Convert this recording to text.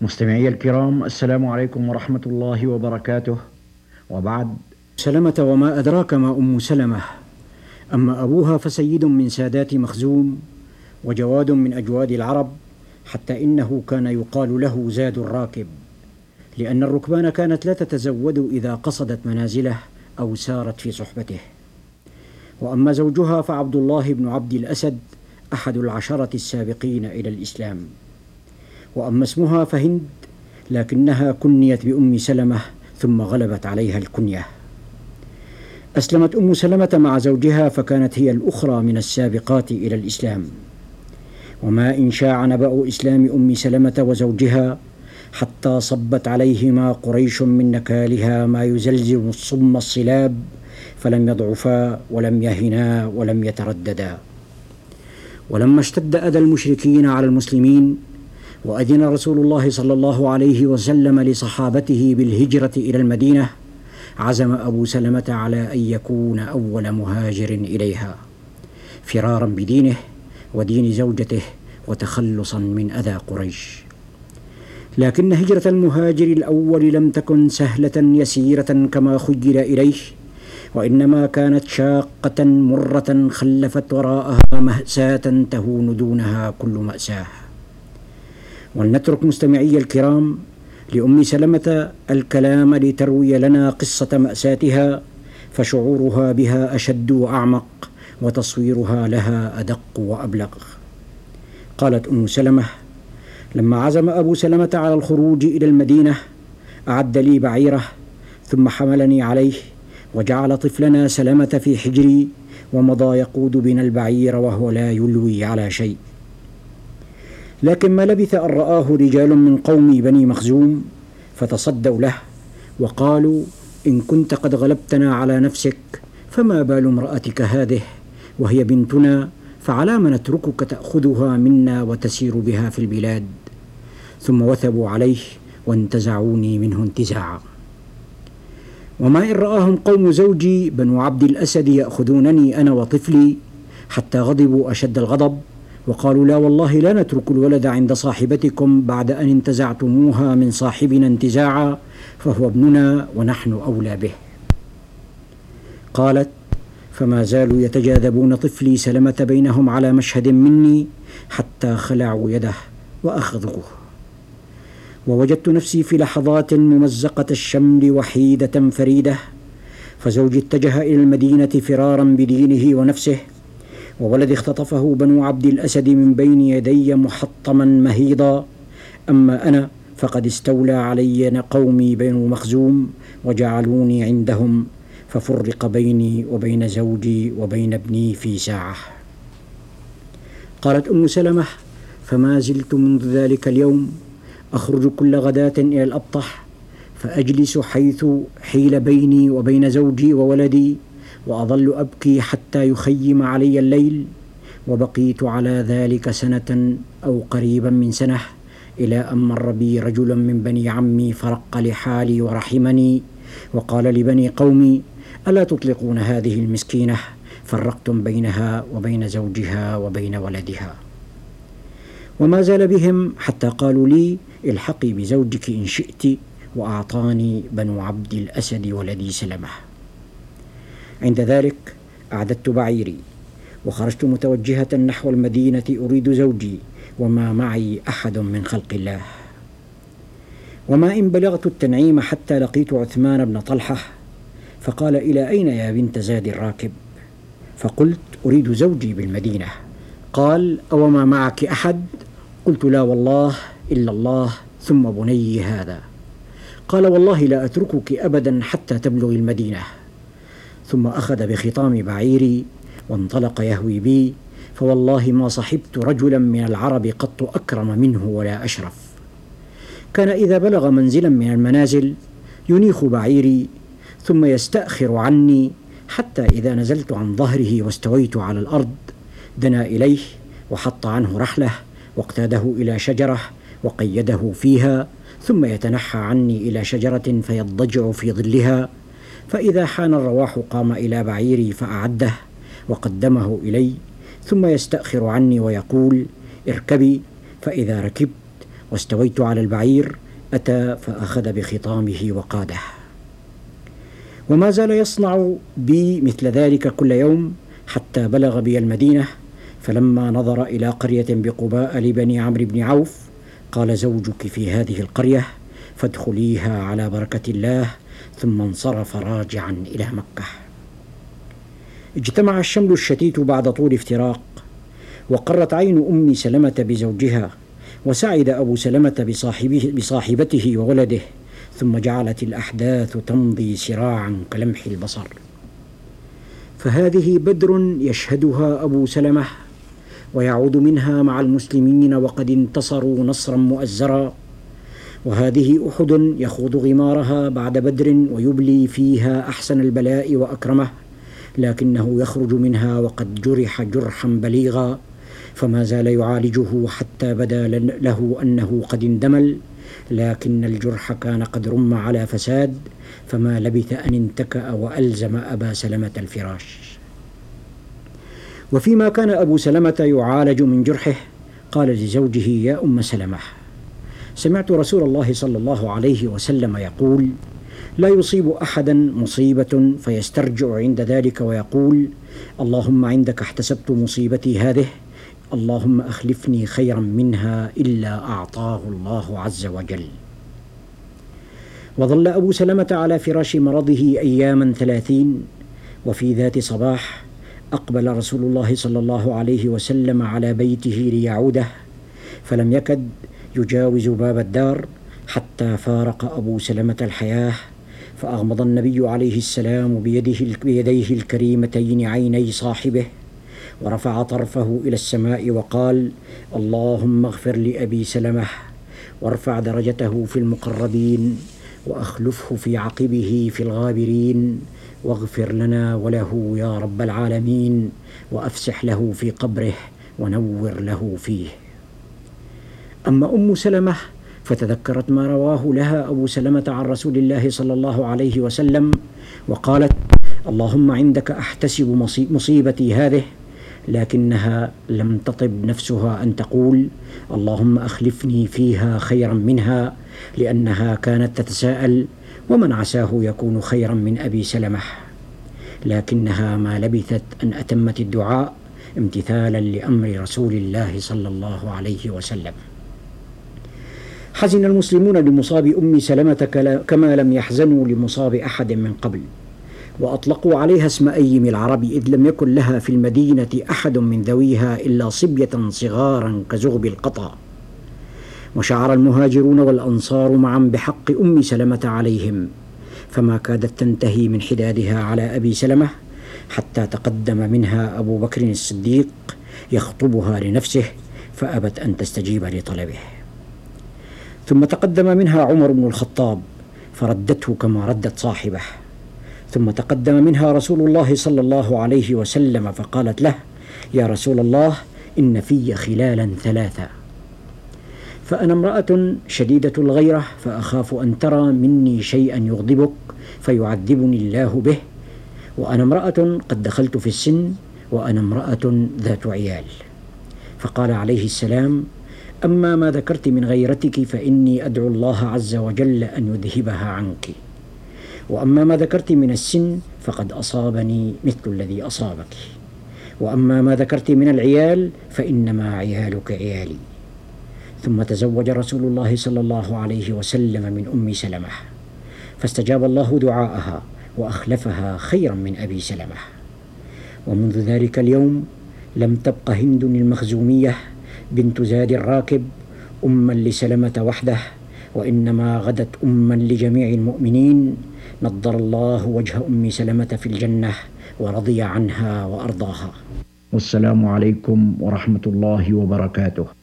مستمعي الكرام السلام عليكم ورحمة الله وبركاته. وبعد. سلمة وما أدراك ما أم سلمة؟ أما أبوها فسيد من سادات مخزوم وجواد من أجواد العرب حتى إنه كان يقال له زاد الراكب. لأن الركبان كانت لا تتزود إذا قصدت منازله أو سارت في صحبته. وأما زوجها فعبد الله بن عبد الأسد أحد العشرة السابقين إلى الإسلام. وأما اسمها فهند لكنها كنيت بأم سلمة ثم غلبت عليها الكنية. أسلمت أم سلمة مع زوجها فكانت هي الأخرى من السابقات إلى الإسلام. وما إن شاع نبأ إسلام أم سلمة وزوجها حتى صبت عليهما قريش من نكالها ما يزلزل الصم الصلاب فلم يضعفا ولم يهنا ولم يترددا. ولما اشتد أذى المشركين على المسلمين وأذن رسول الله صلى الله عليه وسلم لصحابته بالهجرة إلى المدينة عزم أبو سلمة على أن يكون أول مهاجر إليها فرارا بدينه ودين زوجته وتخلصا من أذى قريش. لكن هجرة المهاجر الأول لم تكن سهلة يسيرة كما خيل إليه وإنما كانت شاقة مرة خلفت وراءها مأساة تهون دونها كل مأساة. ولنترك مستمعي الكرام لأم سلمة الكلام لتروي لنا قصة مأساتها فشعورها بها أشد وأعمق وتصويرها لها أدق وأبلغ. قالت أم سلمة لما عزم أبو سلمة على الخروج إلى المدينة أعد لي بعيره ثم حملني عليه وجعل طفلنا سلمة في حجري ومضى يقود بنا البعير وهو لا يلوي على شيء. لكن ما لبث أن رآه رجال من قوم بني مخزوم فتصدوا له وقالوا إن كنت قد غلبتنا على نفسك فما بال امرأتك هذه وهي بنتنا فعلى ما نتركك تأخذها منا وتسير بها في البلاد؟ ثم وثبوا عليه وانتزعوني منه انتزاعا. وما إن رآهم قوم زوجي بنو عبد الأسد يأخذونني أنا وطفلي حتى غضبوا أشد الغضب وقالوا لا والله لا نترك الولد عند صاحبتكم بعد أن انتزعتموها من صاحبنا انتزاعا فهو ابننا ونحن أولى به. قالت فما زالوا يتجاذبون طفلي سلمة بينهم على مشهد مني حتى خلعوا يده وأخذوه. ووجدت نفسي في لحظات ممزقة الشمل وحيدة فريدة فزوجي اتجه إلى المدينة فرارا بدينه ونفسه وولدي اختطفه بنو عبد الأسد من بين يدي محطما مهيضا. أما أنا فقد استولى علي قومي بنو مخزوم وجعلوني عندهم ففرق بيني وبين زوجي وبين ابني في ساعة. قالت أم سلمة فما زلت منذ ذلك اليوم أخرج كل غداة إلى الأبطح فأجلس حيث حيل بيني وبين زوجي وولدي وأظل أبكي حتى يخيم علي الليل وبقيت على ذلك سنة أو قريبا من سنة إلى أن مر بي رجل من بني عمي فرق لحالي ورحمني وقال لبني قومي ألا تطلقون هذه المسكينة؟ فرقتم بينها وبين زوجها وبين ولدها. وما زال بهم حتى قالوا لي الحقي بزوجك إن شئت وأعطاني بنو عبد الأسد ولدي سلمة. عند ذلك أعددت بعيري وخرجت متوجهة نحو المدينة أريد زوجي وما معي أحد من خلق الله. وما إن بلغت التنعيم حتى لقيت عثمان بن طلحة فقال إلى أين يا بنت زاد الراكب؟ فقلت أريد زوجي بالمدينة. قال أوما معك أحد؟ قلت لا والله إلا الله ثم بني هذا. قال والله لا أتركك أبدا حتى تبلغي المدينة. ثم أخذ بخطام بعيري وانطلق يهوي بي فوالله ما صحبت رجلا من العرب قط أكرم منه ولا أشرف. كان إذا بلغ منزلا من المنازل ينيخ بعيري ثم يستأخر عني حتى إذا نزلت عن ظهره واستويت على الأرض دنا إليه وحط عنه رحله واقتاده إلى شجرة وقيده فيها ثم يتنحى عني إلى شجرة فيضجع في ظلها فإذا حان الرواح قام إلى بعيري فأعده وقدمه إلي ثم يستأخر عني ويقول اركبي. فإذا ركبت واستويت على البعير أتى فأخذ بخطامه وقاده. وما زال يصنع بي مثل ذلك كل يوم حتى بلغ بي المدينة فلما نظر إلى قرية بقباء لبني عمرو بن عوف قال زوجك في هذه القرية فادخليها على بركة الله ثم انصرف راجعا إلى مكة. اجتمع الشمل الشتيت بعد طول افتراق وقرت عين أم سلمة بزوجها وسعد أبو سلمة بصاحبه بصاحبته وولده ثم جعلت الأحداث تمضي سراعا كلمح البصر. فهذه بدر يشهدها أبو سلمة ويعود منها مع المسلمين وقد انتصروا نصرا مؤزرا. وهذه أحد يخوض غمارها بعد بدر ويبلي فيها أحسن البلاء وأكرمه لكنه يخرج منها وقد جرح جرحا بليغا فما زال يعالجه حتى بدا له أنه قد اندمل لكن الجرح كان قد رم على فساد فما لبث أن انتكأ وألزم أبا سلمة الفراش. وفيما كان أبو سلمة يعالج من جرحه قال لزوجه يا أم سلمة. سمعت رسول الله صلى الله عليه وسلم يقول لا يصيب احدا مصيبة فيسترجع عند ذلك ويقول اللهم عندك احتسبت مصيبتي هذه اللهم أخلفني خيرا منها إلا أعطاه الله عز وجل. وظل أبو سلمة على فراش مرضه اياما ثلاثين وفي ذات صباح أقبل رسول الله صلى الله عليه وسلم على بيته ليعوده فلم يكد يجاوز باب الدار حتى فارق أبو سلمة الحياة فأغمض النبي عليه السلام بيده بيديه الكريمتين عيني صاحبه ورفع طرفه إلى السماء وقال اللهم اغفر لأبي سلمة وارفع درجته في المقربين وأخلفه في عقبه في الغابرين واغفر لنا وله يا رب العالمين وأفسح له في قبره ونور له فيه. أما أم سلمة فتذكرت ما رواه لها أبو سلمة عن رسول الله صلى الله عليه وسلم وقالت اللهم عندك أحتسب مصيبتي هذه لكنها لم تطب نفسها أن تقول اللهم أخلفني فيها خيرا منها لأنها كانت تتساءل ومن عساه يكون خيرا من أبي سلمة لكنها ما لبثت أن أتمت الدعاء امتثالا لأمر رسول الله صلى الله عليه وسلم. حزن المسلمون لمصاب أم سلمة كما لم يحزنوا لمصاب أحد من قبل. وأطلقوا عليها اسم ايم العرب إذ لم يكن لها في المدينة أحد من ذويها إلا صبية صغارا كزغب القطا. وشعر المهاجرون والأنصار معا بحق أم سلمة عليهم. فما كادت تنتهي من حدادها على أبي سلمة حتى تقدم منها أبو بكر الصديق يخطبها لنفسه فأبت أن تستجيب لطلبه. ثم تقدم منها عمر بن الخطاب فردته كما ردت صاحبه. ثم تقدم منها رسول الله صلى الله عليه وسلم فقالت له يا رسول الله إن في خلالا ثلاثة. فأنا امرأة شديدة الغيرة فأخاف أن ترى مني شيئا يغضبك فيعذبني الله به. وأنا امرأة قد دخلت في السن وأنا امرأة ذات عيال. فقال عليه السلام أما ما ذكرت من غيرتك فإني أدعو الله عز وجل أن يذهبها عنك. وأما ما ذكرت من السن فقد أصابني مثل الذي أصابك. وأما ما ذكرت من العيال فإنما عيالك عيالي. ثم تزوج رسول الله صلى الله عليه وسلم من أم سلمة. فاستجاب الله دعاءها وأخلفها خيرا من أبي سلمة. ومنذ ذلك اليوم لم تبق هند المخزومية بنت زاد الراكب أما لسلمة وحده وإنما غدت أما لجميع المؤمنين. نضر الله وجه أم سلمة في الجنة ورضي عنها وأرضاها. والسلام عليكم ورحمة الله وبركاته.